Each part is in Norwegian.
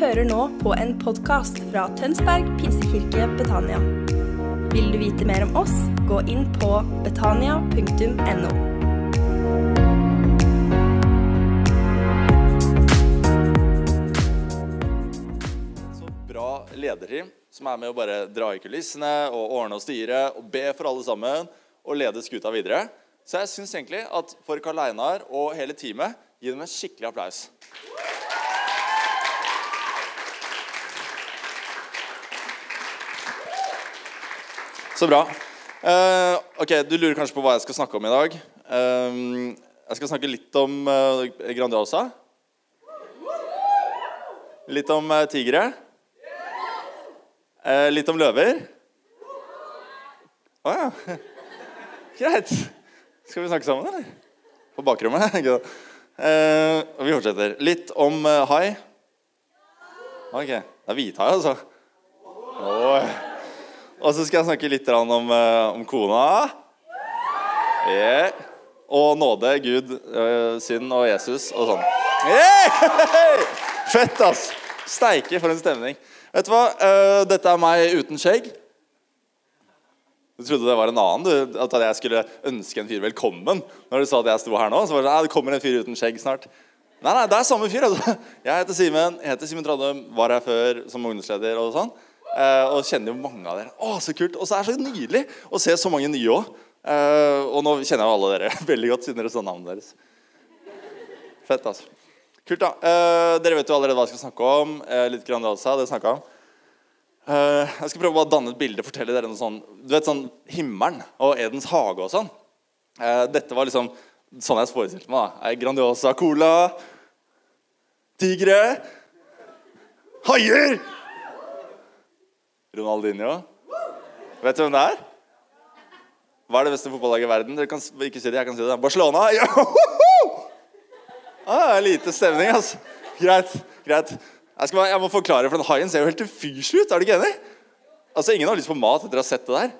hører nå på en podkast fra Tønsberg pinsekirke Betania. Vil du vite mer om oss, gå inn på betania.no. Så bra lederteam som er med å bare dra i kulissene og ordne og styre og be for alle sammen og lede skuta videre. Så jeg syns egentlig at for Karl Einar og hele teamet, gi dem en skikkelig applaus. Så bra. Uh, ok, Du lurer kanskje på hva jeg skal snakke om i dag. Uh, jeg skal snakke litt om uh, Grandiosa. Litt om eh, tigre. Litt om løver. Å ja. Greit. Skal vi snakke sammen, eller? På bakrommet? og vi fortsetter. Litt om hai. Ok. Det er hvithai, altså. Oi. Og så skal jeg snakke litt om, eh, om kona. Yeah. Og nåde, Gud, eh, synd og Jesus og sånn. Yeah! Fett, ass! Steike, for en stemning. Vet du hva? Eh, dette er meg uten skjegg. Du trodde det var en annen, du, at jeg skulle ønske en fyr velkommen. Når du sa at jeg sto her nå, så var det sånn, det kommer en fyr uten skjegg snart. Nei, nei, det er samme fyr. altså. Jeg heter Simen, heter Simen Trandum, var her før som ungdomsleder og sånn. Eh, og kjenner jo mange av dere. Å, så kult. Og så er det så nydelig å se så mange nye òg. Eh, og nå kjenner jeg jo alle dere veldig godt, siden dere så navnet deres. Fett, altså. Kult, da. Eh, dere vet jo allerede hva jeg skal snakke om. Litt Grandiosa, det snakka om. Jeg skal prøve å danne et bilde, fortelle dere noe sånn Du vet sånn himmelen og Edens hage og sånn. Dette var liksom sånn jeg forestilte meg. da. Grandiosa, cola, tigre, haier Ronaldinho. Vet du hvem det er? Hva er det beste fotballaget i verden? Dere kan ikke si det, jeg kan si det. Barcelona! Ja! Ah, lite stemning, altså. Greit. greit. Jeg, bare- jeg må forklare, for den haien ser jo helt ufyselig ut. Er du ikke enig? Altså, Ingen har lyst på mat etter å ha sett det der.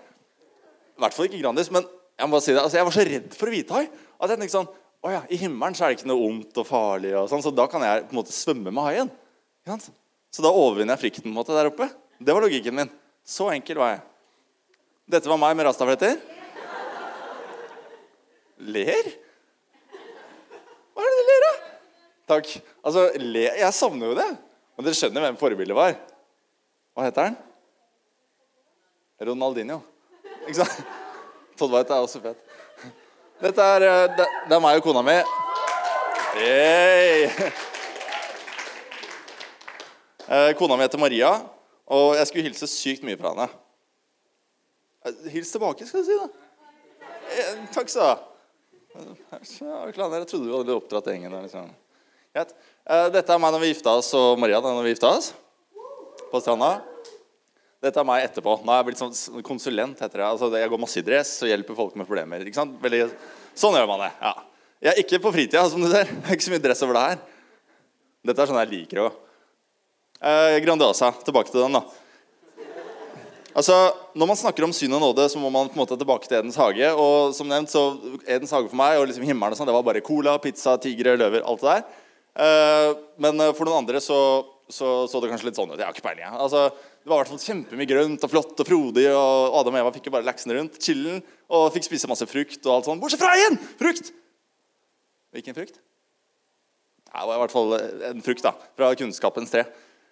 I hvert fall ikke Grandis. Men jeg må bare si det, altså, jeg var så redd for hvithai at jeg tenkte sånn Å ja, i himmelen så er det ikke noe ondt og farlig, og sånn, så da kan jeg på en måte svømme med haien. Så da overvinner jeg frykten på en måte der oppe. Det var logikken min. Så enkel var jeg. Dette var meg med rastafletter. Ler? Hva er det du ler av? Takk. Altså, le Jeg savner jo det. Men dere skjønner hvem forbildet var. Hva heter han? Ronaldinho. Ikke sant? Todd White er også fet. Dette er, eh, det, er meg og kona mi. Hey. Eh, Kona mi heter Maria, og jeg skulle hilse sykt mye fra henne. Eh, Hils tilbake, skal du si. da. Eh, Takk sa. Ja, Klaner, jeg trodde vi hadde oppdratt gjengen. der, Liksom. Eh, Dette er meg når vi gifta oss, og Maria da når vi gifta oss. På stranda. Dette er meg etterpå. Nå er jeg blitt sånn konsulent. heter det. Altså, jeg går masse i dress og hjelper folk med problemer. ikke sant? Veldig, sånn gjør man det. ja. Jeg er ikke på fritida, som du ser. Det er ikke så mye dress over det her. Dette er sånn jeg liker òg. Eh, Grandiosa. Tilbake til den, da. Altså, Når man snakker om synd og nåde, så må man på en måte tilbake til Edens hage. Og som nevnt, så Edens hage for meg og liksom himmelen og sånn, det var bare cola, pizza, tigre, løver, alt det der. Eh, men eh, for noen andre så, så så det kanskje litt sånn ut. Jeg har ikke peiling. jeg. Altså, det var i hvert fall kjempemye grønt og flott og frodig. Og Adam og Eva fikk jo bare leksen rundt, chillen, og fikk spise masse frukt og alt sånn. Bortsett fra én frukt! Hvilken frukt? Ja, det var i hvert fall en frukt da, fra kunnskapens tre.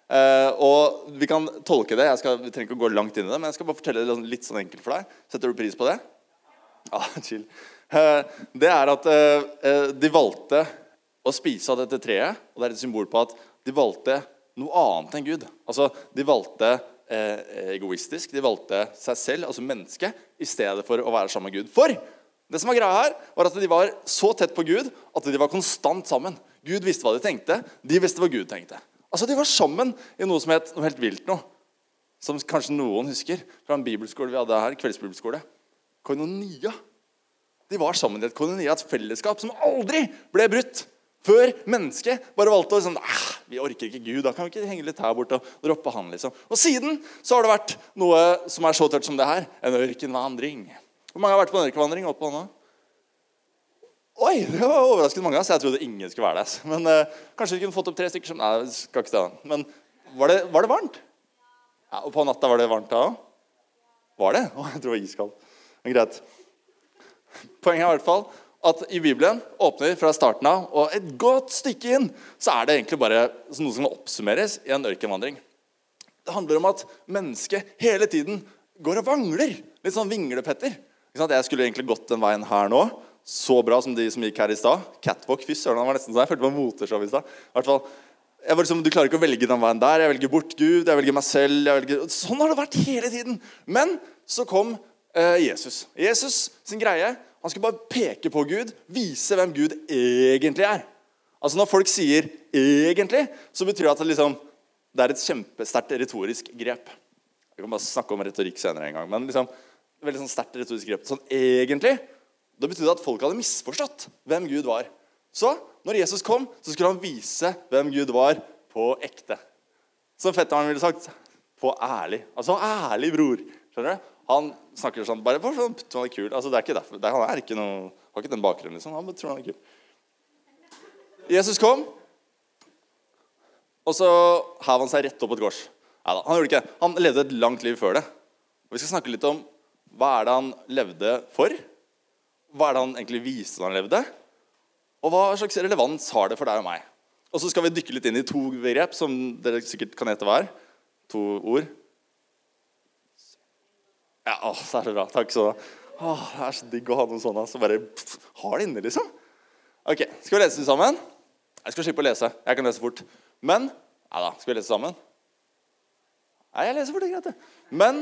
Eh, og vi kan tolke det. Jeg skal, vi trenger ikke å gå langt inn i det, men jeg skal bare fortelle det litt sånn enkelt for deg. Setter du pris på det? Ja, chill. Uh, det er at uh, de valgte å spise av dette treet, og det er et symbol på at de valgte noe annet enn Gud. Altså, De valgte egoistisk. De valgte seg selv, altså mennesket, i stedet for å være sammen med Gud. For det som var greia her, var at de var så tett på Gud at de var konstant sammen. Gud visste hva de tenkte, de visste hva Gud tenkte. Altså, De var sammen i noe som het noe helt vilt noe. Som kanskje noen husker fra en bibelskole vi hadde her. kveldsbibelskole. Koinonia. De var sammen i et koinonia, et fellesskap som aldri ble brutt. Før mennesket bare valgte å sånn, Vi orker ikke Gud, da kan vi ikke henge litt her borte og droppe han. liksom. Og siden så har det vært noe som er så tørt som det her. En ørkenvandring. Hvor mange har vært på en ørkenvandring? Opp på hånda? Oi, det var overraskende mange. Så jeg trodde ingen skulle være der. Men eh, kanskje vi kunne fått opp tre stykker som Nei, skal ikke stå. Men Var det, var det varmt? Ja, og på natta var det varmt da òg? Var det? Å, jeg tror det var iskaldt. Men greit. Poenget er i hvert fall at i Bibelen åpner fra starten av, og et godt stykke inn så er det egentlig bare noe som må oppsummeres i en ørkenvandring. Det handler om at mennesket hele tiden går og vangler. Litt sånn vinglepetter. Jeg skulle egentlig gått den veien her nå. Så bra som de som gikk her i stad. Catwalk, fy søren, han var nesten sånn. Jeg følte meg moteshow i stad. Jeg var liksom, Du klarer ikke å velge den veien der. Jeg velger bort Gud, jeg velger meg selv. Jeg velger, sånn har det vært hele tiden. Men så kom eh, Jesus. Jesus sin greie Han skulle bare peke på Gud, vise hvem Gud egentlig er. Altså Når folk sier 'egentlig', så betyr det at det, liksom, det er et kjempesterkt retorisk grep. Vi kan bare snakke om retorikk senere en gang. Men liksom, veldig sånn sterkt retorisk grep. Sånn egentlig, Da betydde det at folk hadde misforstått hvem Gud var. Så når Jesus kom, så skulle han vise hvem Gud var på ekte. Som fetteren ville sagt på ærlig. Altså ærlig bror. Skjønner du? Han snakker sånn bare for sånn, han er kul. Altså, det er ikke derfor. Det er, han er ikke noe, har ikke den bakgrunnen. liksom. Han tror han er kul. Jesus kom, og så hev han seg rett opp på et kors. Neida, han gjorde ikke det. Han levde et langt liv før det. Og Vi skal snakke litt om hva er det han levde for? Hva er det han egentlig viste da han levde? Og hva slags relevans har det for deg og meg? Og så skal vi dykke litt inn i to begrep som dere sikkert kan hete hva er. To ord. Ja, å, så er det bra. Takk så Å, Det er så digg å ha noen sånne som bare pff, har det inne, liksom. Ok, Skal vi lese det sammen? Jeg skal slippe å lese. Jeg kan lese fort. Men Nei da, skal vi lese sammen? Nei, jeg leser fort, det er greit. det. Men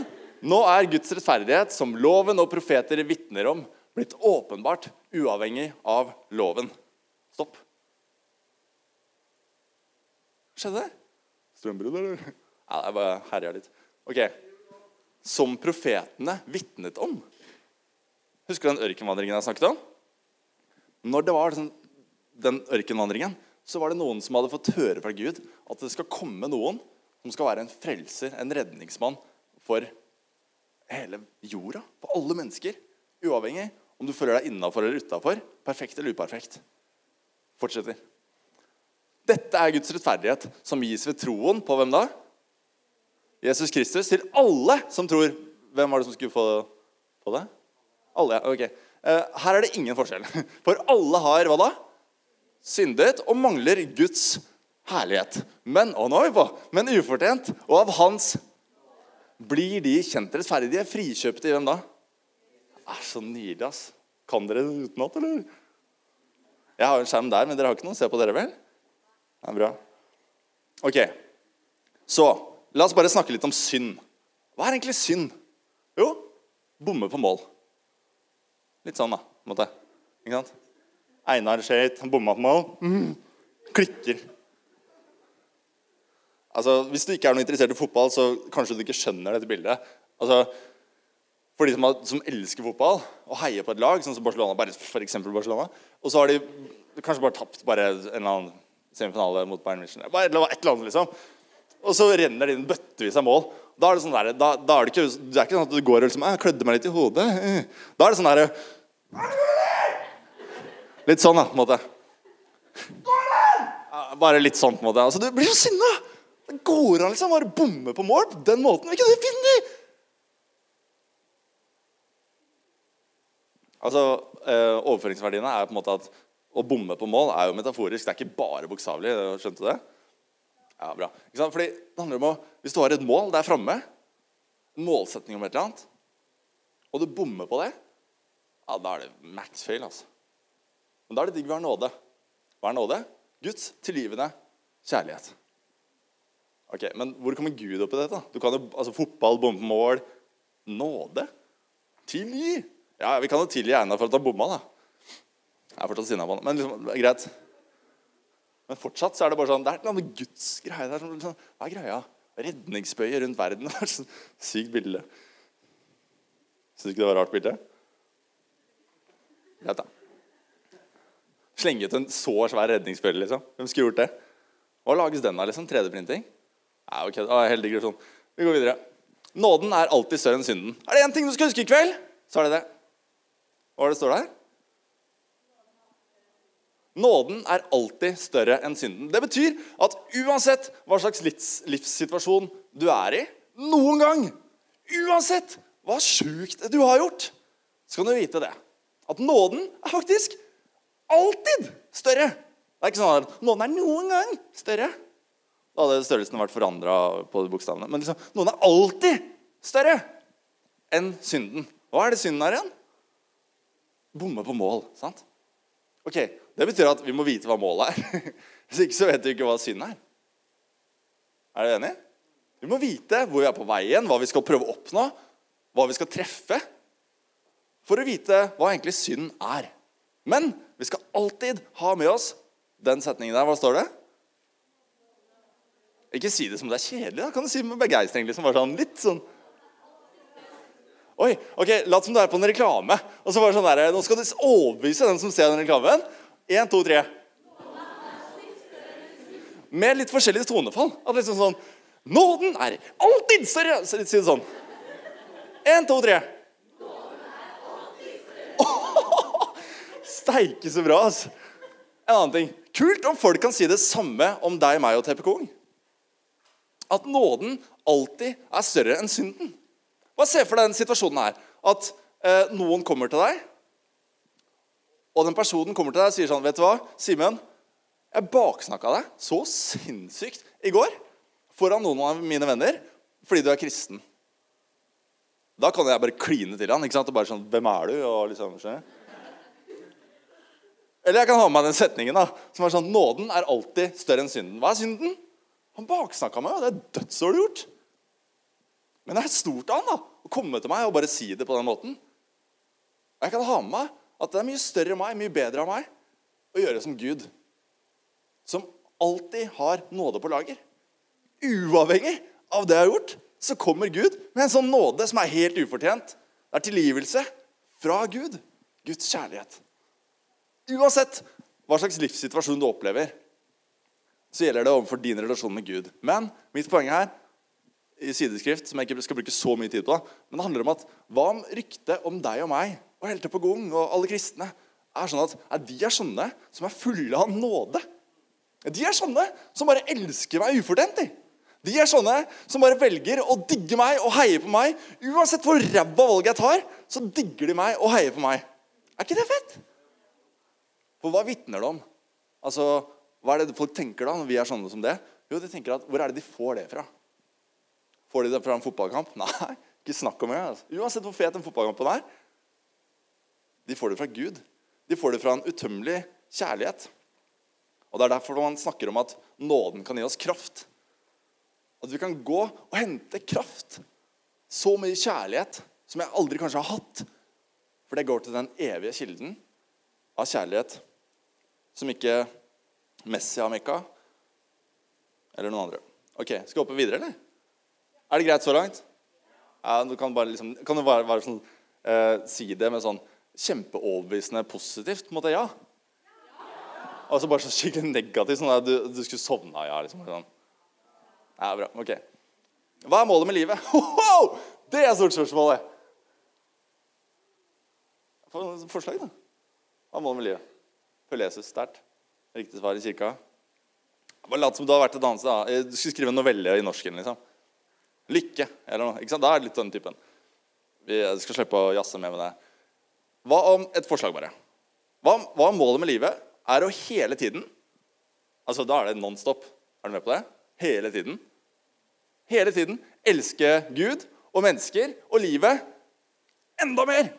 nå er Guds rettferdighet, som loven og profeter vitner om, blitt åpenbart uavhengig av loven. Stopp. Skjedde det? Strømbrudd, eller? Ja, jeg bare herja litt. Ok. Som profetene vitnet om. Husker du den ørkenvandringen jeg snakket om? Når det var sånn, den ørkenvandringen, så var det noen som hadde fått høre fra Gud at det skal komme noen som skal være en frelser, en redningsmann for hele jorda. For alle mennesker. Uavhengig om du føler deg innafor eller utafor. Perfekt eller uperfekt. Fortsetter. Dette er Guds rettferdighet, som gis ved troen på hvem da? Jesus Kristus til alle som tror. Hvem var det som skulle få, få det? Alle, ja. Ok. Eh, her er det ingen forskjell. For alle har hva da? Syndet og mangler Guds herlighet. Men og nå er vi på, men ufortjent. Og av Hans blir de kjent rettferdige. Frikjøpte i hvem da? Er så nydelig, ass. Kan dere det utenat, eller? Jeg har en skjerm der, men dere har ikke noe se på dere, vel? Det er bra. Ok, så la oss bare snakke litt om synd. Hva er egentlig synd? Jo, bomme på mål. Litt sånn, da. på en måte. Ikke sant? Einar Skeit, han bomma på mål. Mm. Klikker. Altså, Hvis du ikke er noe interessert i fotball, så kanskje du ikke skjønner dette bildet. Altså, For de som, har, som elsker fotball og heier på et lag, sånn som Barcelona, bare for eksempel Barcelona, og så har de kanskje bare tapt bare en eller annen semifinale mot Bayern München. Bare et eller annet, liksom. Og så renner det inn bøttevis av mål. Da er det sånn der, da, da er det, ikke, det er ikke sånn at du går og liksom, jeg klødde meg litt i hodet. Da er det sånn derre Litt sånn, da, på en måte. Bare litt sånn, på en måte. Altså, du blir så sinna! Det går an liksom bare bomme på mål på den måten. Ikke du finner de? Altså, eh, Overføringsverdiene er på en måte at å bomme på mål er jo metaforisk. Det er ikke bare bokstavelig. Skjønte du det? Ja, bra. Fordi det handler om å, Hvis du har et mål der framme, en målsetning om et eller annet, og du bommer på det, ja, da er det max fail. altså. Men da er det digg å være nåde. Hva er nåde? Guds tilgivende kjærlighet. Ok, Men hvor kommer Gud opp i dette? Du kan jo, altså Fotball, bombe mål Nåde? Tilgi? Ja, vi kan jo tilgi Einar for at han bomma, da. Jeg er fortsatt sinna på han. Men liksom, greit. Men fortsatt så er det bare sånn Det er et eller annet Guds der. Sånn, sånn, hva er greia? Redningsbøye rundt verden. Det er sånn Sykt bilde. Syns du ikke det var rart bilde? Greit, da. Slenge ut en så svær redningsbøyle, liksom. Hvem skulle gjort det? Hva lages den av? liksom? 3D-printing? Nei, ok, var helt digresjon. Vi går videre. Nåden er alltid større enn synden. Er det én ting du skal huske i kveld, så er det det. Hva er det står der? Nåden er alltid større enn synden. Det betyr at uansett hva slags livs, livssituasjon du er i, noen gang, uansett hva sjukt du har gjort, så kan du vite det. At nåden er faktisk alltid større. Det er ikke sånn at nåden er noen gang større. Da hadde størrelsen vært forandra på bokstavene. Men liksom, noen er alltid større enn synden. Hva er det synden er igjen? Bomme på mål. sant? Ok, Det betyr at vi må vite hva målet er. Hvis ikke så vet vi ikke hva synd er. Er dere enige? Vi må vite hvor vi er på veien, hva vi skal prøve å oppnå, hva vi skal treffe, for å vite hva egentlig synd er. Men vi skal alltid ha med oss den setningen der. Hva står det? Ikke si det som det er kjedelig. da. Kan du si det med begeistring? Liksom, sånn, litt sånn Oi, ok, Lat som du er på en reklame. Og så bare sånn der, Nå skal du overbevise den som ser den reklamen. Én, to, tre. Med litt forskjellig tonefall. At liksom sånn Nåden er alltid større! Si det sånn. Én, to, tre. Steike så bra, altså. En annen ting. Kult om folk kan si det samme om deg, meg og TP Kong. At nåden alltid er større enn synden. Hva ser for deg den situasjonen her? At eh, noen kommer til deg, og den personen kommer til deg og sier sånn Vet du hva, Simen? Jeg baksnakka deg så sinnssykt i går foran noen av mine venner fordi du er kristen. Da kan jeg bare kline til han. ikke sant? Og bare sånn Hvem er du? Og liksom, Eller jeg kan ha med meg den setningen da, som er sånn Nåden er alltid større enn synden. Hva er synden? Han baksnakka meg, og det er dødsårlig gjort. Men det er stort av han å komme til meg og bare si det på den måten. Jeg kan ha med meg at det er mye større enn meg, mye bedre av meg, å gjøre som Gud. Som alltid har nåde på lager. Uavhengig av det jeg har gjort, så kommer Gud med en sånn nåde som er helt ufortjent. Det er tilgivelse fra Gud. Guds kjærlighet. Uansett hva slags livssituasjon du opplever, så gjelder det overfor din relasjon med Gud. Men mitt poeng her i sideskrift, som jeg ikke skal bruke så mye tid på, men det handler om at hva om ryktet om deg og meg og helter på Gong og alle kristne er sånn at er de er sånne som er fulle av nåde? De er sånne som bare elsker meg ufortjent. De. de er sånne som bare velger å digge meg og heie på meg. Uansett hvor ræva valg jeg tar, så digger de meg og heier på meg. Er ikke det fett? For hva vitner det om? Altså, Hva er det folk tenker da når vi er sånne som det? Jo, de tenker at Hvor er det de får det fra? Får de det fra en fotballkamp? Nei, ikke snakk om det. Altså. Uansett hvor fet den fotballkampen er. De får det fra Gud. De får det fra en utømmelig kjærlighet. Og Det er derfor man snakker om at nåden kan gi oss kraft. At vi kan gå og hente kraft. Så mye kjærlighet som jeg aldri kanskje har hatt. For det går til den evige kilden av kjærlighet som ikke Messi har mekka, eller noen andre. Ok, Skal vi hoppe videre, eller? Er det greit så langt? Ja, du kan, bare liksom, kan du bare, bare sånn, eh, si det med sånn kjempeoverbevisende positivt? på en måte, ja? Og så bare så skikkelig negativt, sånn at du, du skulle sovna. Ja, liksom, sånn. ja, bra, ok. Hva er målet med livet? Ho Det er stort spørsmålet! For, forslag, da. Hva er målet med livet? Følge Jesus sterkt. Riktig svar i kirka. Bare lat som du har vært et annet sted. Du skulle skrive en novelle i norsken. liksom. Lykke. eller noe. Ikke sant? Da er det litt den typen. Vi skal slippe å jazze med med det. Hva om et forslag, bare? Hva, hva målet med livet er å hele tiden Altså, Da er det non stop. Er du med på det? Hele tiden. Hele tiden elske Gud og mennesker og livet enda mer.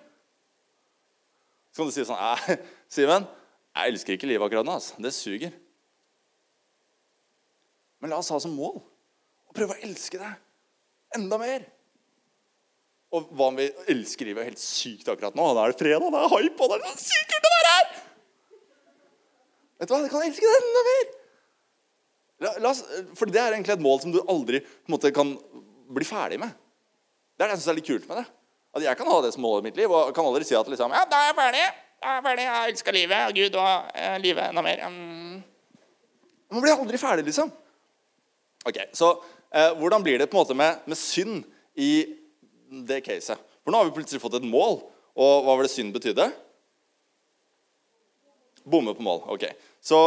Så kan du si sånn Simen, jeg elsker ikke livet akkurat nå. Altså. Det suger. Men la oss ha som mål å prøve å elske det enda mer. Og hva om vi elsker livet helt sykt akkurat nå? Da er det fredag, det er hype, og det er så sykt kult å være her! Vet du hva, Jeg kan elske det enda mer! La, la oss, for det er egentlig et mål som du aldri måte, kan bli ferdig med. Det er det jeg syns er litt kult med det. At Jeg kan ha det som mål i mitt liv, og kan aldri si at liksom, ja, da er jeg ferdig. Da er jeg ferdig, jeg elsker livet og Gud og eh, livet enda mer. Mm. Man blir aldri ferdig, liksom. Ok, Så eh, hvordan blir det på en måte med, med synd i det caset? For nå har vi plutselig fått et mål. Og hva var det synd betydde? Bomme på mål. ok. Så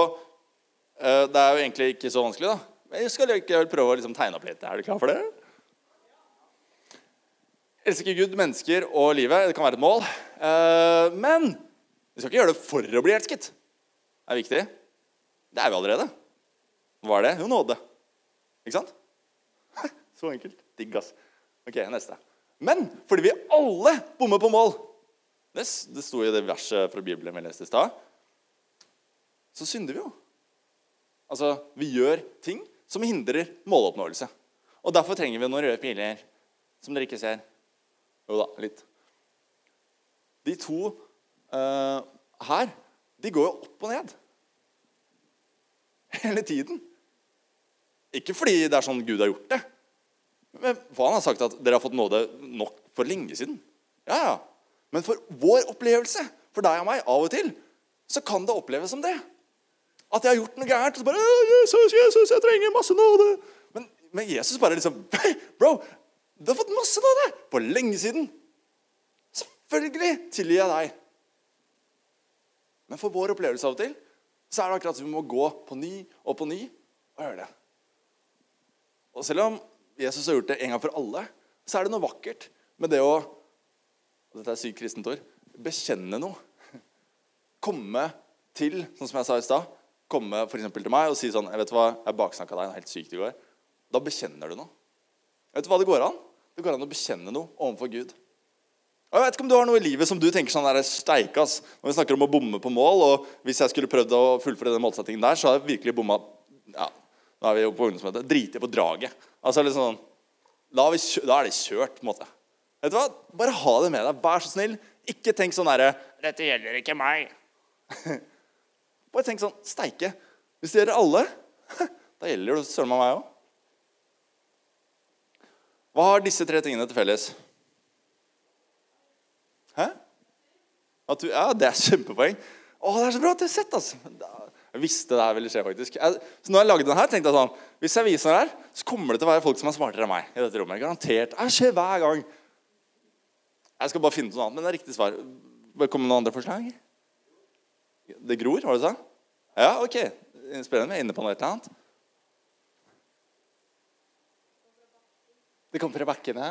eh, det er jo egentlig ikke så vanskelig, da. Men jeg skal likevel prøve å liksom tegne opp litt. Er du klar for det? Elsker Gud mennesker og livet. Det kan være et mål. Eh, men vi skal ikke gjøre det for å bli elsket. Det er viktig. Det er vi allerede. Hva er det? Jo, nåde. Ikke sant? Så enkelt. Digg, ass. Ok, neste. Men fordi vi alle bommer på mål Det, det sto i det verset fra Bibelen vi leste i stad. Så synder vi jo. Altså, vi gjør ting som hindrer måloppnåelse. Og derfor trenger vi noen røde piler som dere ikke ser. Jo da, litt. De to uh, her, de går jo opp og ned. Hele tiden. Ikke fordi det er sånn Gud har gjort det. Men for han har sagt at dere har fått nåde nok for lenge siden. Ja, ja. Men for vår opplevelse, for deg og meg, av og til, så kan det oppleves som det. At jeg har gjort noe gærent, og så bare Jesus, Jesus, jeg trenger masse nåde. Men, men Jesus bare liksom Bro, du har fått masse nåde for lenge siden. Selvfølgelig tilgir jeg deg. Men for vår opplevelse av og til så er det akkurat som vi må gå på ny og på ny og gjøre det. Og selv om Jesus har gjort det en gang for alle, så er det noe vakkert med det å og dette er sykt kristent ord bekjenne noe. Komme til, sånn som jeg sa i stad, komme for til meg og si sånn Jeg vet hva, jeg baksnakka deg noe helt sykt i går. Da bekjenner du noe. Vet du hva det går an? Det går an å bekjenne noe overfor Gud. Og jeg vet ikke om du har noe i livet som du tenker sånn der steikas når vi snakker om å bomme på mål. og Hvis jeg skulle prøvd å fullføre den målsettingen der, så har jeg virkelig bomma ja, Nå er vi jo på ungdomsmøte. Driter på draget. Altså liksom, da, vi, da er det kjørt. på en måte. Vet du hva? Bare ha det med deg. Vær så snill. Ikke tenk sånn derre 'Dette gjelder ikke meg'. Bare tenk sånn Steike. Hvis det gjelder alle, da gjelder det søren meg òg. Hva har disse tre tingene til felles? Hæ? Du, ja, det er kjempepoeng. Å, det er så bra at du har sett, altså. Jeg visste det her ville skje, faktisk. Jeg, så når jeg lagde den her, tenkte jeg sånn Hvis jeg viser den her, så kommer det til å være folk som er smartere enn meg. i dette rommet. Garantert. Jeg skjer hver gang. Jeg skal bare finne noe annet, men det er riktig svar. Kommer det noen andre forslag? Det gror, var det sånn? Ja, ok. Inspirerende. Vi er inne på noe et eller annet. Det kommer fra bakkene.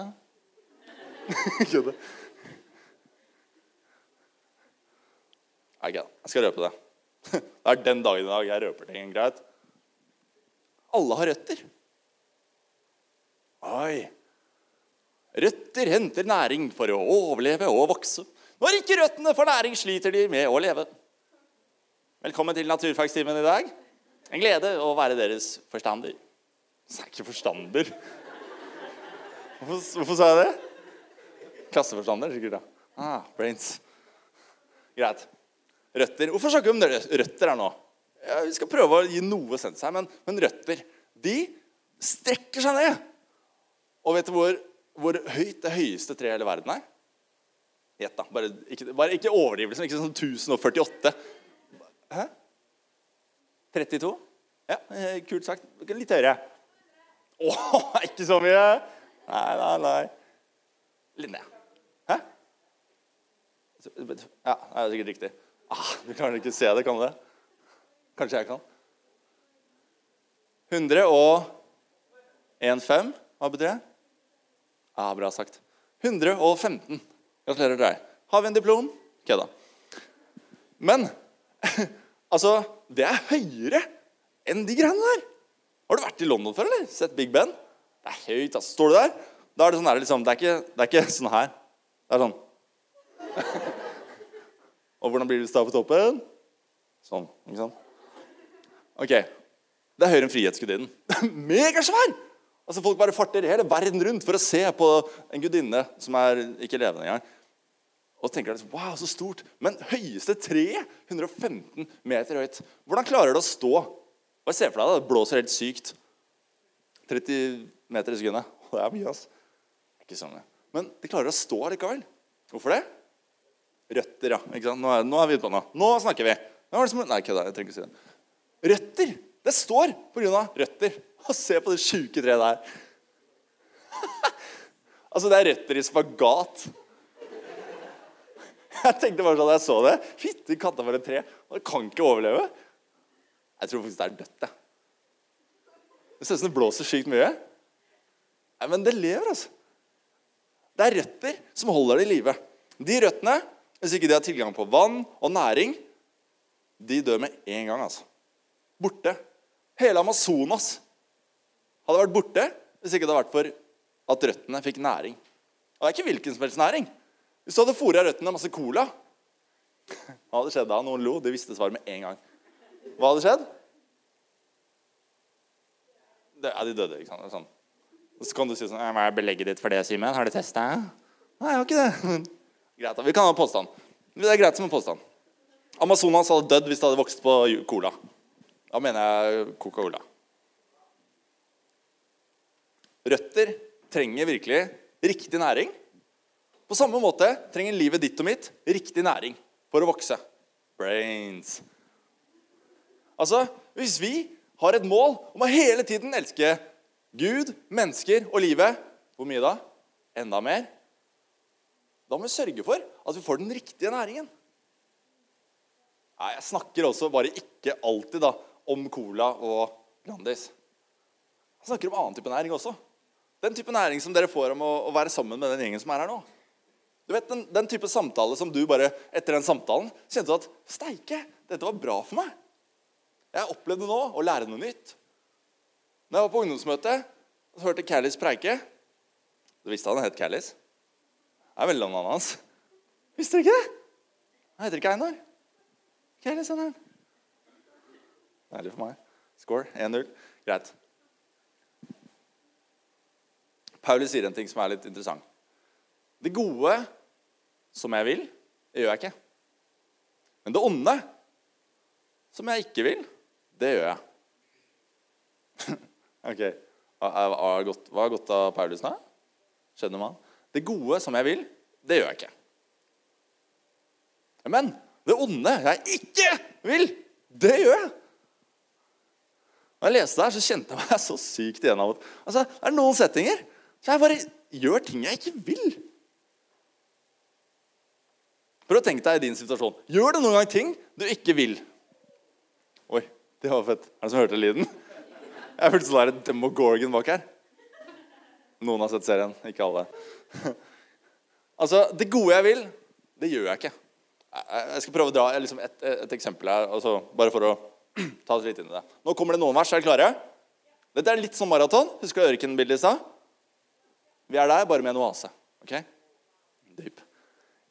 Kødder. Nei, Jeg skal røpe det. Det er den dagen i dag jeg røper ting. Greit? Alle har røtter. Oi. Røtter henter næring for å overleve og vokse. Når ikke røttene får næring, sliter de med å leve. Velkommen til naturfagstimen i dag. En glede å være deres forstander. Så er ikke forstander. Hvorfor, hvorfor sa jeg det? Klasseforstander, sikkert. da. Ah, brains. Greit. Røtter. Hvorfor snakker vi om røtter her nå? Ja, vi skal prøve å gi noe sens her, men, men røtter de strekker seg ned. Og vet du hvor, hvor høyt det høyeste treet i hele verden er? Gjett, da. Bare ikke, bare ikke overdrivelsen. Ikke sånn 1048. Hæ? 32? Ja, eh, kult sagt. Litt høyere. Å, ikke så mye? Nei, nei, nei. Litt ned. Hæ? Ja, det er sikkert riktig. Ah, du kan ikke se det, kan du det? Kanskje jeg kan. 100 og 1,5. Hva betyr det? Ja, Bra sagt. 115. Gratulerer til deg. Har vi en diplom? Kødda. Men altså Det er høyere enn de greiene der. Har du vært i London før, eller? Sett Big Ben? Det er høyt. altså. Står du der, da er det sånn her, liksom, det, er ikke, det er ikke sånn her. Det er sånn. Og hvordan blir det da på toppen? Sånn. ikke sant? Ok. Det er høyere enn Frihetsgudinnen. Megasvær! Altså Folk bare farter hele verden rundt for å se på en gudinne som er ikke levende engang. Og tenker liksom, wow, så stort. Men høyeste treet, 115 meter høyt. Hvordan klarer det å stå? Bare se for deg det blåser helt sykt. 30 meter i sekundet. Det er mye, ass. Ikke sånn, Men de klarer å stå likevel. Hvorfor det? Røtter, ja. Ikke sant? Nå er, nå er vi noe. Nå snakker vi. Nå som, nei, kødda. Jeg trenger ikke si det. Røtter! Det står av røtter. Og se på det sjuke treet der. altså, det er røtter i spagat. Jeg tenkte bare sånn da jeg så det Fytti katta for et tre. Det kan ikke overleve. Jeg tror faktisk det er dødt, jeg. Det ser ut som det blåser sykt mye. Nei, men det lever, altså. Det er røtter som holder det i live. De røttene, hvis ikke de har tilgang på vann og næring, de dør med en gang, altså. Borte. Hele Amazonas hadde vært borte hvis ikke det hadde vært for at røttene fikk næring. Og det er ikke hvilken som helst næring. Hvis du hadde fôra røttene masse cola Hva hadde skjedd da? Noen lo. De visste svaret med en gang. Hva hadde skjedd? Det, ja, de døde, ikke sant? Sånn. Så kan du si sånn Hva er belegget ditt for det, Simen? Har du testa? Nei, jeg har ikke det. Greit, da. Vi kan ha påstand. Det er greit som en påstand. Amazonas hadde dødd hvis det hadde vokst på cola. Da mener jeg Coca-Cola. Røtter trenger virkelig riktig næring. På samme måte trenger livet ditt og mitt riktig næring for å vokse. Brains. Altså, hvis vi har et mål om å hele tiden elske Gud, mennesker og livet Hvor mye da? Enda mer? Da må vi sørge for at vi får den riktige næringen. Nei, Jeg snakker også bare ikke alltid da, om cola og Grandis. Jeg snakker om annen type næring også. Den type næring som dere får om å, å være sammen med den gjengen som er her nå. Du vet, den, den, type samtale som du bare etter den samtalen kjente at Steike, dette var bra for meg. Jeg opplevde nå å lære noe nytt. Når jeg var på ungdomsmøte og hørte Callis preike Du visste han het Callis? Det er navnet hans. Visste dere ikke det? Han heter ikke Einar. Hva er det han. Deilig for meg. Score 1-0. Greit. Paulus sier en ting som er litt interessant. Det gode som jeg vil, det gjør jeg ikke. Men det onde som jeg ikke vil, det gjør jeg. ok. Hva er godt av Paulus nå? Skjønner man? Det gode som jeg vil, det gjør jeg ikke. Men det onde jeg ikke vil, det gjør jeg. Når jeg leste det her, så kjente jeg meg så sykt igjen av at altså, Det er noen settinger så jeg bare gjør ting jeg ikke vil. Prøv å tenke deg i din situasjon. Gjør du noen gang ting du ikke vil? Oi, det var fett. Er det som hørte lyden? Jeg følte sånn der Demogorgon bak her. Noen har sett serien, ikke alle. Altså, Det gode jeg vil, det gjør jeg ikke. Jeg skal prøve å dra liksom et, et, eksempel her, altså, bare for å ta oss litt inn i det. Nå kommer det noen vers. Er dere klare? Dette er litt som maraton. Husker du ørkenbildet i stad? Vi er der, bare med en oase. Ok? Dyp.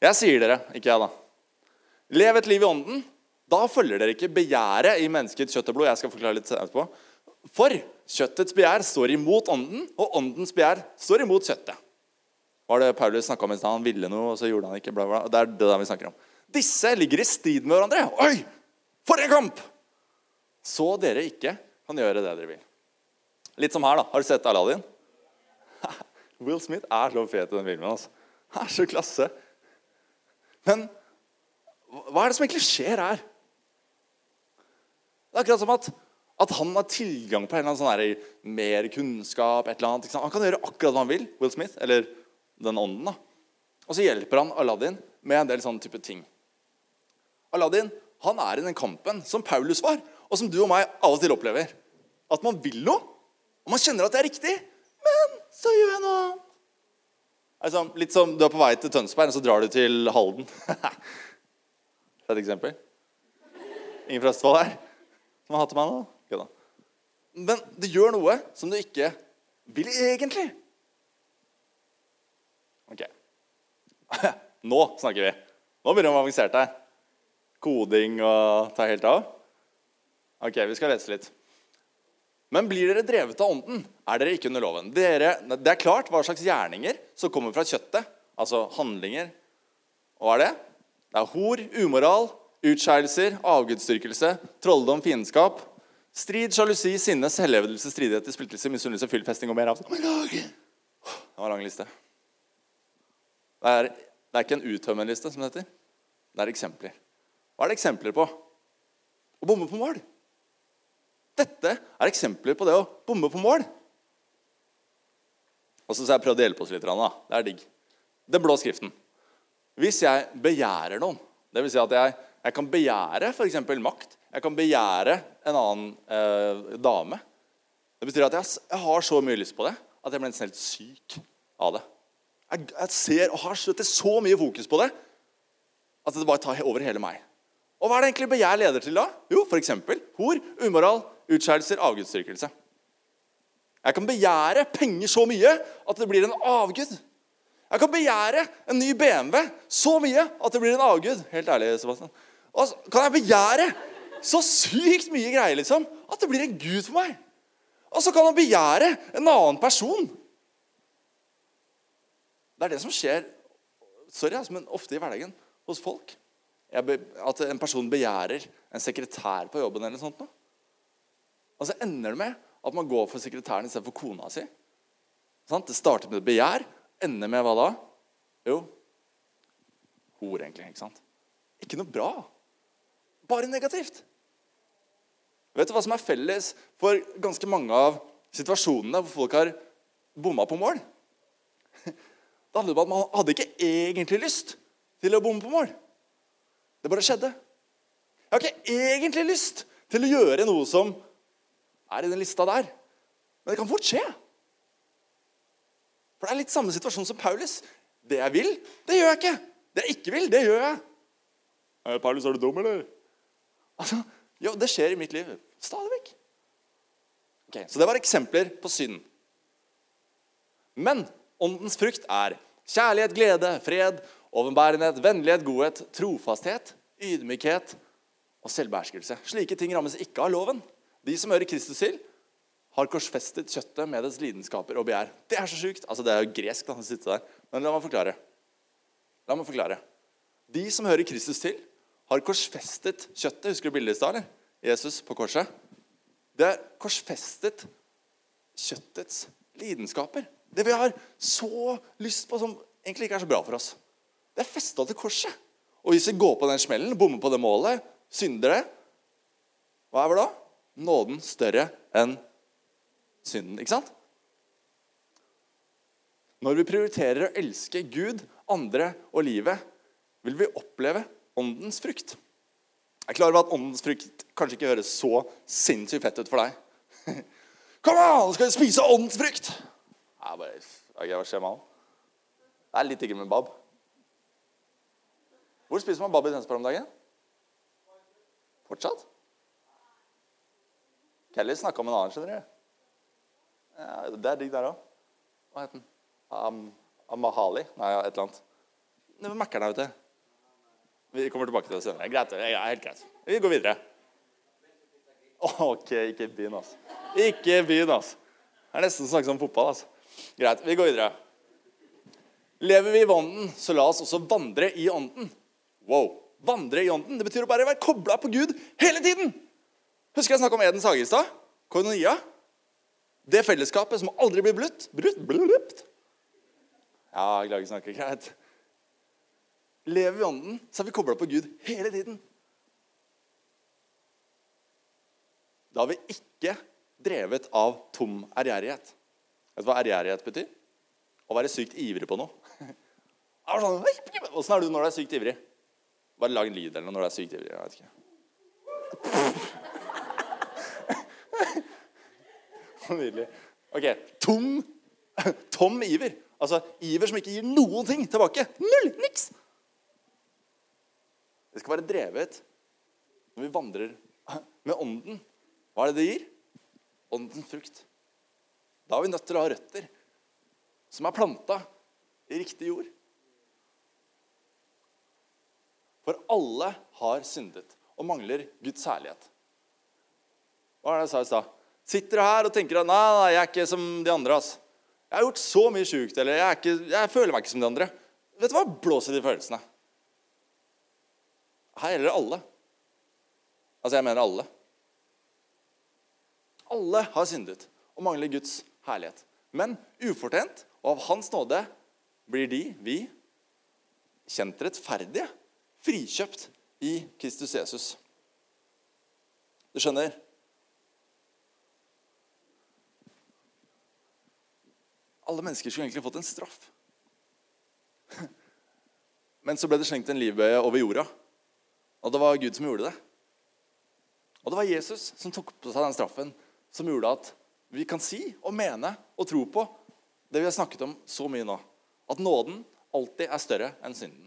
Jeg sier dere, ikke jeg, da. Lev et liv i ånden. Da følger dere ikke begjæret i menneskets kjøtt og blod. Jeg skal forklare litt etterpå. For kjøttets begjær står imot ånden, og åndens begjær står imot kjøttet. Var det Paulus snakka om i stad? Han ville noe, og så gjorde han ikke. Bla, bla. Det er det der vi snakker om. Disse ligger i strid med hverandre. Oi! For en kamp! Så dere ikke kan gjøre det dere vil. Litt som her, da. Har du sett Aladdin? Will Smith er så fet i den filmen. altså. Han er så klasse. Men hva er det som egentlig skjer her? Det er akkurat som at, at han har tilgang på en eller annen sånn mer kunnskap. et eller annet. Han kan gjøre akkurat hva han vil, Will Smith, eller den ånden. da. Og så hjelper han Aladdin med en del sånne type ting. Aladdin han er i den kampen som Paulus var, og som du og meg av og til opplever. At man vil noe, og man kjenner at det er riktig, men så gjør jeg noe annet. Altså, litt som du er på vei til Tønsberg, og så drar du til Halden. Det et eksempel. Ingen fra Østfold her som har hatt meg nå? Men det gjør noe som du ikke vil egentlig. Ok. Nå snakker vi. Nå begynner vi å avansere her. Koding og ta helt av. Ok, vi skal lese litt. Men blir dere drevet av ånden, er dere ikke under loven. Dere, det er klart hva slags gjerninger som kommer fra kjøttet, altså handlinger. Hva er det? Det er hor, umoral, utskeielser, avgudsdyrkelse, trolldom, fiendskap, strid, sjalusi, sinne, selvhevdelse, stridighet, splittelse, misunnelse, fyllfesting og mer av det. Det var en lang liste. Det er, det er ikke en uttømmende liste, som det heter. Det er eksempler. Hva er det eksempler på? Å bomme på mål. Dette er eksempler på det å bomme på mål. Og så har jeg prøvd å hjelpe oss litt. Da. Det er digg. Den blå skriften. Hvis jeg begjærer noen, dvs. Si at jeg, jeg kan begjære f.eks. makt Jeg kan begjære en annen eh, dame. Det betyr at jeg, jeg har så mye lyst på det at jeg blir nesten helt syk av det. Jeg, jeg ser og har setter så mye fokus på det at det bare tar over hele meg. Og hva er det egentlig begjær leder til da? Jo, f.eks. hor, umoral, utskeielser, avgudsdyrkelse. Jeg kan begjære penger så mye at det blir en avgud. Jeg kan begjære en ny BMW så mye at det blir en avgud. Helt ærlig, Sebastian. Og så kan jeg begjære så sykt mye greier liksom, at det blir en gud for meg. Og så kan han begjære en annen person. Det er det som skjer sorry, men ofte i hverdagen hos folk. Be, at en person begjærer en sekretær på jobben. eller noe sånt. Og så ender det med at man går for sekretæren istedenfor kona si. Sånn? Det starter med begjær, ender med hva da? Jo, hor, egentlig. Ikke sant? Ikke noe bra. Bare negativt. Vet du hva som er felles for ganske mange av situasjonene hvor folk har bomma på mål? Det handler om at man hadde ikke egentlig lyst til å bomme på mål. Det bare skjedde. Jeg har ikke egentlig lyst til å gjøre noe som er i den lista der. Men det kan fort skje. For det er litt samme situasjon som Paulus. Det jeg vil, det gjør jeg ikke. Det jeg ikke vil, det gjør jeg. Hey, Paulus, er du dum, eller? Altså, jo, det skjer i mitt liv stadig vekk. Okay, så det var eksempler på synd. Men åndens frukt er kjærlighet, glede, fred, overbærenhet, vennlighet, godhet, trofasthet, ydmykhet og selvbeherskelse. Slike ting rammes ikke av loven. De som hører Kristus til, har korsfestet kjøttet med dets lidenskaper og begjær. Det er så sjukt. Altså, det er jo gresk, å sitte der. Men la meg forklare. La meg forklare. De som hører Kristus til, har korsfestet kjøttet. Husker du bildet i stad? Jesus på korset. Det er korsfestet kjøttets lidenskaper. Det vi har så lyst på, som egentlig ikke er så bra for oss. Det er festa til korset. Og hvis vi går på den smellen, bommer på det målet, synder det, hva er vel da? Nåden større enn synden. Ikke sant? Når vi prioriterer å elske Gud, andre og livet, vil vi oppleve åndens frukt. Jeg er klar over at åndens frukt kanskje ikke høres så sinnssykt fett ut for deg. Kom an, skal vi spise åndens frukt! Jeg bare, ok, Hva skjer med han? Det er litt digg med bab. Hvor spiser man bab i Tønsberg om dagen? Fortsatt? Kelly snakka om en annen, skjønner du. Ja, det er digg der òg. Hva het den? Um, Amahali? Nei, et eller annet. Det var Mækkern her, du. Vi kommer tilbake til det senere. Greit. det Ja, helt greit. Vi går videre. Ok, ikke begynn, altså. Ikke begynn, altså. Det er nesten som å snakke om fotball. altså. Greit, vi går videre. Lever vi i ånden, så la oss også vandre i ånden. Wow. Vandre i ånden. Det betyr å bare være kobla på Gud hele tiden. Husker jeg snakka om Edens hage i stad? Koinonia. Det fellesskapet som aldri blir brutt. Brutt? Brutt? Ja, jeg å snakke. Greit. Lever vi i ånden, så er vi kobla på Gud hele tiden. Da har vi ikke drevet av tom ærgjerrighet. Vet du hva ærgjerrighet betyr? Å være sykt ivrig på noe. Åssen er du når du er sykt ivrig? Bare lag en lyd eller noe når du er sykt ivrig. Jeg vet ikke. Nydelig. Ok. Tom, tom iver. Altså iver som ikke gir noen ting tilbake. Null! Niks! Det skal være drevet når vi vandrer med ånden. Hva er det det gir? Åndens frukt. Da er vi nødt til å ha røtter som er planta i riktig jord. For alle har syndet og mangler Guds herlighet. Hva er det jeg sa i stad? Sitter du her og tenker at nei, nei, jeg er ikke som de andre. ass. Jeg har gjort så mye sjukt, eller jeg, ikke, jeg føler meg ikke som de andre. Vet du hva? Blås i de følelsene. Her gjelder det alle. Altså, jeg mener alle. Alle har syndet og mangler Guds herlighet. Men ufortjent og av Hans nåde blir de, vi, kjent rettferdige, frikjøpt i Kristus Jesus. Du skjønner? Alle mennesker skulle egentlig fått en straff. Men så ble det slengt en livbøye over jorda. Og det var Gud som gjorde det. Og det var Jesus som tok på seg den straffen som gjorde at vi kan si og mene og tro på det vi har snakket om så mye nå. At nåden alltid er større enn synden.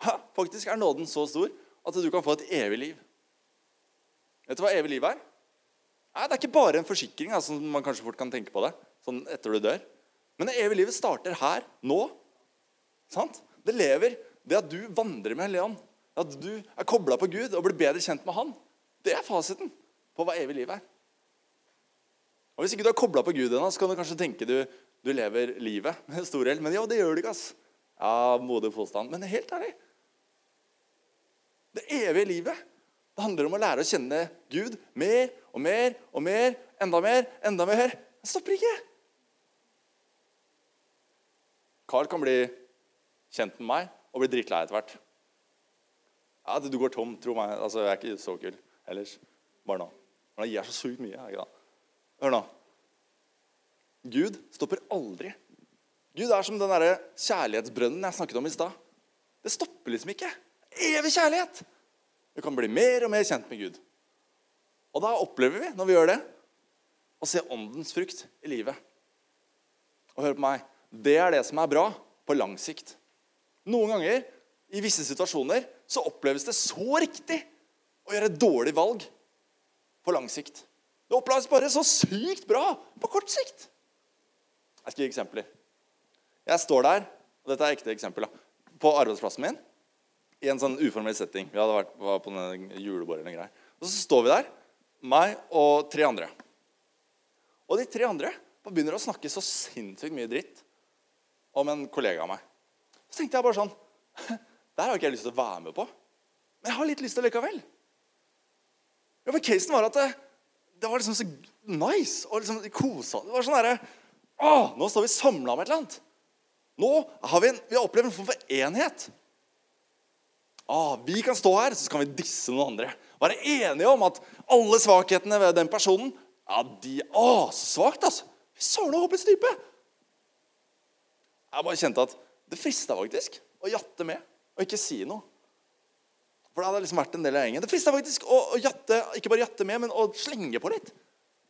Ha, faktisk er nåden så stor at du kan få et evig liv. Vet du hva evig liv er? Nei, Det er ikke bare en forsikring, altså, man kanskje fort kan tenke på det, sånn etter du dør. Men det evige livet starter her, nå. Sant? Det lever det at du vandrer med Leon, at du er kobla på Gud og blir bedre kjent med Han. Det er fasiten på hva evig liv er. Og Hvis ikke du er kobla på Gud ennå, så kan du kanskje tenke du, du lever livet med stor L. Men ja, det gjør du ikke. ass. Ja, modig påstand. Men helt ærlig Det evige livet det handler om å lære å kjenne Gud mer og mer og mer. Enda mer, enda mer. Det stopper ikke. Carl kan bli kjent med meg og bli drittlei etter hvert. Ja, Du går tom, tro meg. Altså, Jeg er ikke så kul ellers. Bare nå. Men han gir så sykt mye. Ikke da? Hør nå. Gud stopper aldri. Gud er som den der kjærlighetsbrønnen jeg snakket om i stad. Det stopper liksom ikke. Evig kjærlighet. Du kan bli mer og mer kjent med Gud. Og da opplever vi, når vi gjør det, å se åndens frukt i livet. Og hør på meg. Det er det som er bra på lang sikt. Noen ganger, i visse situasjoner, så oppleves det så riktig å gjøre et dårlig valg på lang sikt. Det oppleves bare så sykt bra på kort sikt. Jeg skal gi eksempler. Jeg står der, og dette er ekte eksempel, på arbeidsplassen min i en sånn uformell setting. Vi hadde vært var på julebordet eller greier. Og så står vi der, meg og tre andre. Og de tre andre begynner å snakke så sinnssykt mye dritt om en kollega av meg. Så tenkte jeg bare sånn Det her har ikke jeg lyst til å være med på. Men jeg har litt lyst til likevel. Ja, for Casen var at det, var liksom så nice og liksom kosa. Det var sånn derre Å, nå står vi samla om et eller annet. Nå har vi, en, vi har opplevd en form for enhet. Å, vi kan stå her, så kan vi disse noen andre. Være enige om at alle svakhetene ved den personen ja, de er så svakt, altså. Søren opp håpløs type. Jeg bare kjente at det frista faktisk å jatte med og ikke si noe. For det hadde liksom vært en del av gjengen. Det frista faktisk å, å jatte, ikke bare jatte med, men å slenge på litt.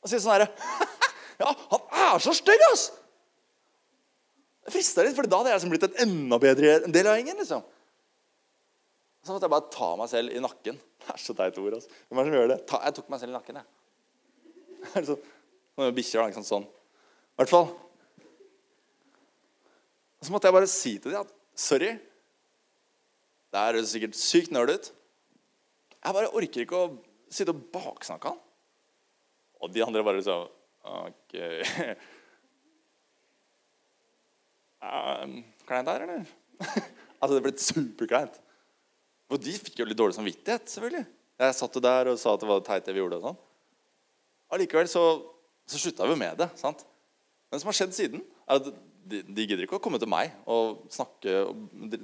Og si sånn herre Ja, han er så stygg, ass! Det frista litt, for da hadde jeg liksom blitt en enda bedre del av gjengen. liksom. Så måtte jeg bare ta meg selv i nakken. Det er så teit ord. altså. Hvem er det som gjør det? Ta, jeg tok meg selv i nakken, jeg. så, Noen bikkjer, liksom sånn. I hvert fall. Så måtte jeg bare si til dem at sorry. Det er sikkert sykt nerd ut. Jeg bare orker ikke å sitte og baksnakke han. Og de andre bare sånn Ok um, Kleint her, eller? altså, det ble superkleint. Og de fikk jo litt dårlig samvittighet, selvfølgelig. Jeg satt jo der og sa at det var teit det vi gjorde. og sånn. Allikevel så, så slutta vi med det. sant? Men det som har skjedd siden, er at de, de gidder ikke å komme til meg og snakke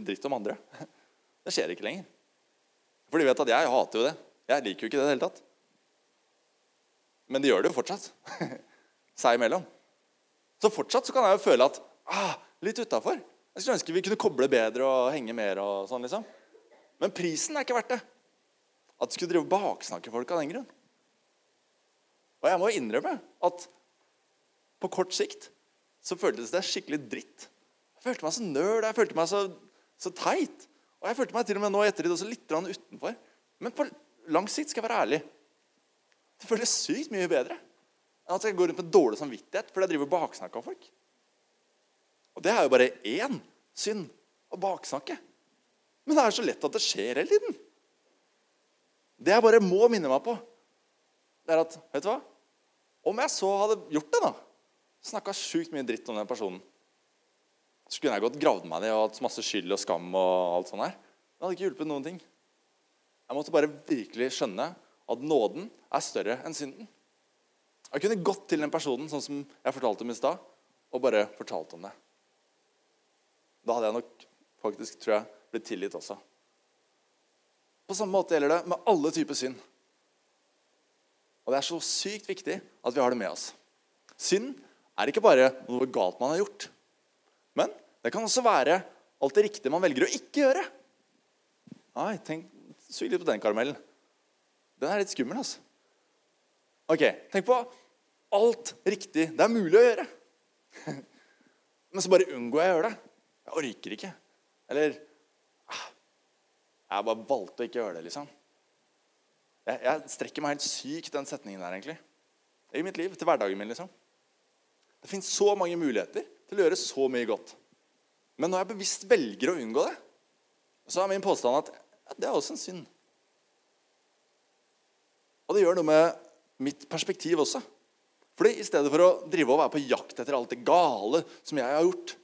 dritt om andre. Det skjer ikke lenger. For de vet at jeg hater jo det. Jeg liker jo ikke det i det hele tatt. Men de gjør det jo fortsatt. Seg imellom. Så fortsatt så kan jeg jo føle at ah, litt utafor. Jeg skulle ønske vi kunne koble bedre og henge mer. og sånn liksom. Men prisen er ikke verdt det. At du skulle drive baksnakke folk av den grunn. Og jeg må innrømme at på kort sikt så føltes det skikkelig dritt. Jeg følte meg så nerd, jeg følte meg så, så teit. Og jeg følte meg til og med nå etter det også litt utenfor. Men på lang sikt skal jeg være ærlig. Det føles sykt mye bedre enn at jeg går rundt med dårlig samvittighet fordi jeg driver baksnakk av folk. Og det er jo bare én synd å baksnakke. Men det er så lett at det skjer hele tiden. Det jeg bare må minne meg på, det er at Vet du hva? Om jeg så hadde gjort det, da Snakka sjukt mye dritt om den personen Så kunne jeg godt gravd meg ned og hatt masse skyld og skam. og alt sånt her. Det hadde ikke hjulpet noen ting. Jeg måtte bare virkelig skjønne at nåden er større enn synden. Jeg kunne gått til den personen sånn som jeg fortalte om i stad, og bare fortalt om det. Da hadde jeg nok faktisk, tror jeg, blitt tilgitt også. På samme måte gjelder det med alle typer synd. Og det er så sykt viktig at vi har det med oss. Synd er ikke bare noe galt man har gjort. Men det kan også være alt det riktige man velger å ikke gjøre. Nei, tenk, Sug litt på den karamellen. Den er litt skummel. altså. Ok, tenk på alt riktig det er mulig å gjøre. Men så bare unngår jeg å gjøre det. Jeg orker ikke. Eller ah, Jeg bare valgte å ikke gjøre det, liksom. Jeg, jeg strekker meg helt sykt den setningen der, egentlig. I mitt liv, til hverdagen min, liksom. Det fins så mange muligheter til å gjøre så mye godt. Men når jeg bevisst velger å unngå det, så er min påstand at ja, det er også en synd. Og det gjør noe med mitt perspektiv også. Fordi I stedet for å drive og være på jakt etter alt det gale som jeg har gjort,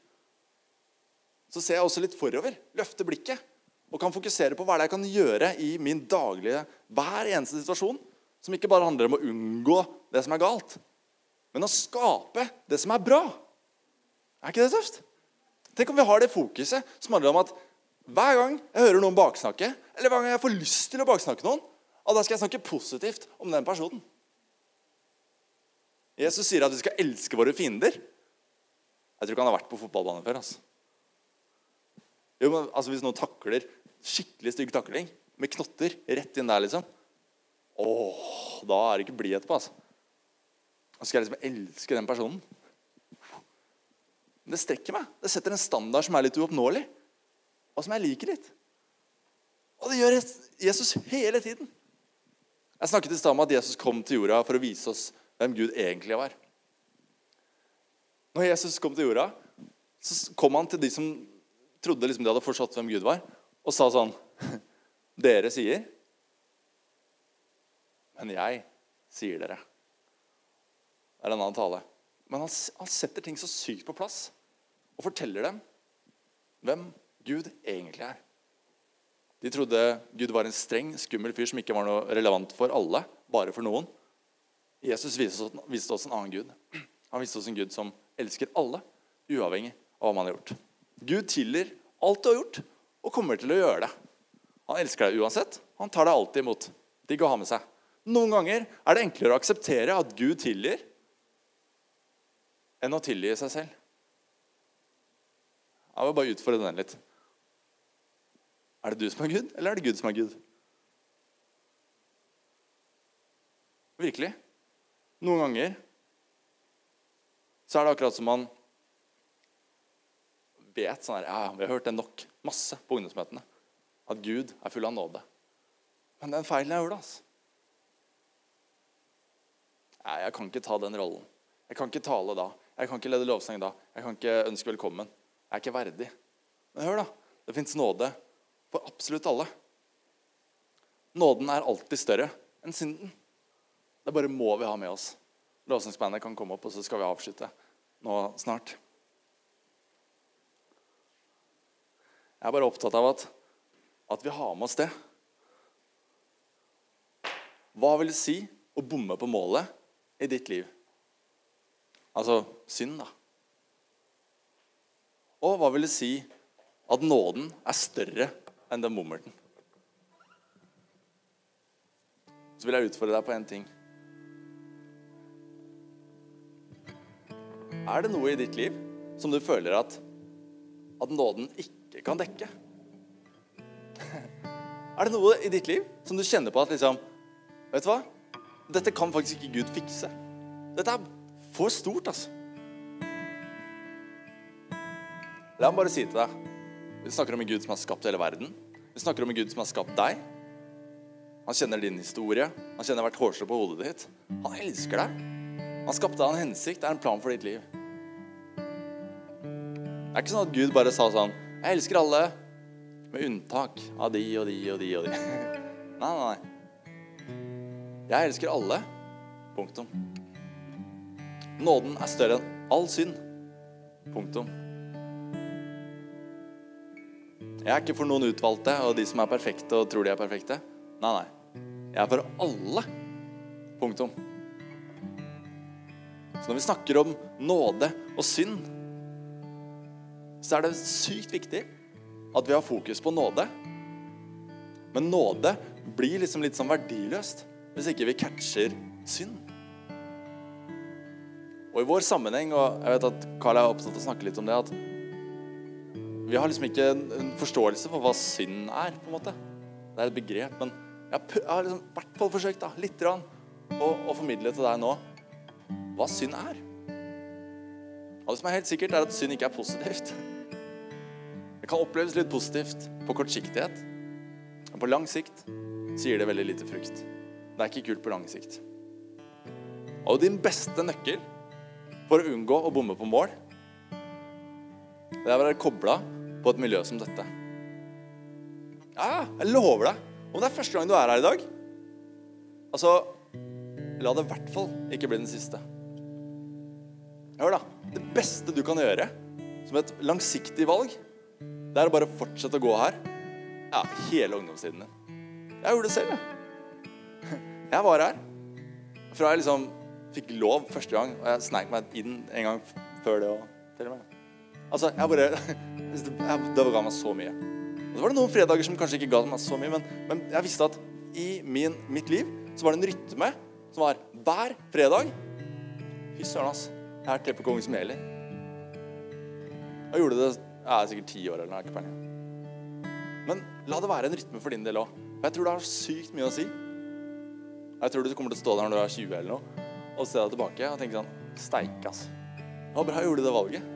så ser jeg også litt forover, løfter blikket og kan fokusere på hva det er jeg kan gjøre i min daglige, hver eneste situasjon, som ikke bare handler om å unngå det som er galt, men å skape det som er bra. Er ikke det tøft? Tenk om vi har det fokuset som handler om at hver gang jeg hører noen baksnakke, eller hver gang jeg får lyst til å baksnakke noen, da skal jeg snakke positivt om den personen. Jesus sier at vi skal elske våre fiender. Jeg tror ikke han har vært på fotballbanen før. altså. Jo, men altså Hvis noen takler skikkelig stygg takling med knotter rett inn der, liksom Åh, Da er det ikke blid etterpå. altså. Da skal jeg liksom elske den personen. Men det strekker meg. Det setter en standard som er litt uoppnåelig, og som jeg liker litt. Og det gjør Jesus hele tiden. Jeg snakket i stad om at Jesus kom til jorda for å vise oss hvem Gud egentlig var. Når Jesus kom til jorda, så kom han til de som trodde liksom de hadde forstått hvem Gud var, og sa sånn Dere sier, men jeg sier dere. Det er en annen tale. Men han, han setter ting så sykt på plass og forteller dem hvem Gud egentlig er. De trodde Gud var en streng, skummel fyr som ikke var noe relevant for alle, bare for noen. Jesus viste oss, en annen Gud. Han viste oss en Gud som elsker alle, uavhengig av hva man har gjort. Gud tilgir alt du har gjort, og kommer til å gjøre det. Han elsker deg uansett. Han tar deg alltid imot. Digg å ha med seg. Noen ganger er det enklere å akseptere at Gud tilgir, enn å tilgi seg selv. Jeg vil bare utfordre den litt. Er det du som er Gud, eller er det Gud som er Gud? Virkelig. Noen ganger så er det akkurat som man vet sånn her, ja, Vi har hørt det nok masse på ungdomsmøtene. At Gud er full av nåde. Men den feilen jeg gjorde, altså. Nei, jeg kan ikke ta den rollen. Jeg kan ikke tale da. Jeg kan ikke lede lovsang da. Jeg kan ikke ønske velkommen. Jeg er ikke verdig. Men hør, da. Det fins nåde for absolutt alle. Nåden er alltid større enn synden. Det bare må vi ha med oss. Lovsangsbandet kan komme opp, og så skal vi avslutte nå snart. Jeg er bare opptatt av at, at vi har med oss det. Hva vil det si å bomme på målet i ditt liv? Altså synd, da. Og hva vil det si at nåden er større enn den bommerten? Så vil jeg utfordre deg på én ting. Er det noe i ditt liv som du føler at, at nåden ikke kan dekke? Er det noe i ditt liv som du kjenner på at liksom Vet du hva? Dette kan faktisk ikke Gud fikse. Dette er for stort, altså. La meg bare si til deg Vi snakker om en Gud som har skapt hele verden. Vi snakker om en Gud som har skapt deg. Han kjenner din historie. Han kjenner hvert hårstrå på hodet ditt. Han elsker deg. Han skapte deg en hensikt. Det er en plan for ditt liv. Det er ikke sånn at Gud bare sa sånn jeg elsker alle, med unntak av de og de og de og de. Nei, nei, nei. Jeg elsker alle. Punktum. Nåden er større enn all synd. Punktum. Jeg er ikke for noen utvalgte og de som er perfekte og tror de er perfekte. Nei, nei. Jeg er for alle. Punktum. Så når vi snakker om nåde og synd så er det sykt viktig at vi har fokus på nåde. Men nåde blir liksom litt sånn verdiløst hvis ikke vi catcher synd. Og i vår sammenheng, og jeg vet at Carl er opptatt av å snakke litt om det, at vi har liksom ikke en forståelse for hva synd er, på en måte. Det er et begrep, men jeg har liksom, i hvert fall forsøkt da, rann, å, formidle til deg nå hva synd er. Og det som er helt sikkert, er at synd ikke er positivt. Det kan oppleves litt positivt på kortsiktighet. Men på lang sikt gir det veldig lite frukt. Det er ikke kult på lang sikt. Og din beste nøkkel for å unngå å bomme på mål, det er å være kobla på et miljø som dette. Ja, jeg lover deg. Om det er første gang du er her i dag, altså La det i hvert fall ikke bli den siste. Hør, da. Det beste du kan gjøre som et langsiktig valg, det er å bare fortsette å gå her ja, hele ungdomstiden din. Jeg gjorde det selv, jeg. Jeg var her fra jeg liksom fikk lov første gang, og jeg sneik meg inn en gang før det òg, til. Altså, jeg bare Det ga meg så mye. Og så var det noen fredager som kanskje ikke ga meg så mye, men, men jeg visste at i min, mitt liv så var det en rytme som var hver fredag. Fy søren, ass. Jeg er TP-kongen som gjelder. Jeg gjorde det jeg er sikkert ti år eller noe. Men la det være en rytme for din del òg. Jeg tror det har sykt mye å si. Jeg tror du kommer til å stå der når du er 20 eller noe, og ser deg tilbake og tenker sånn Steike, altså. Det var bra jeg gjorde det valget.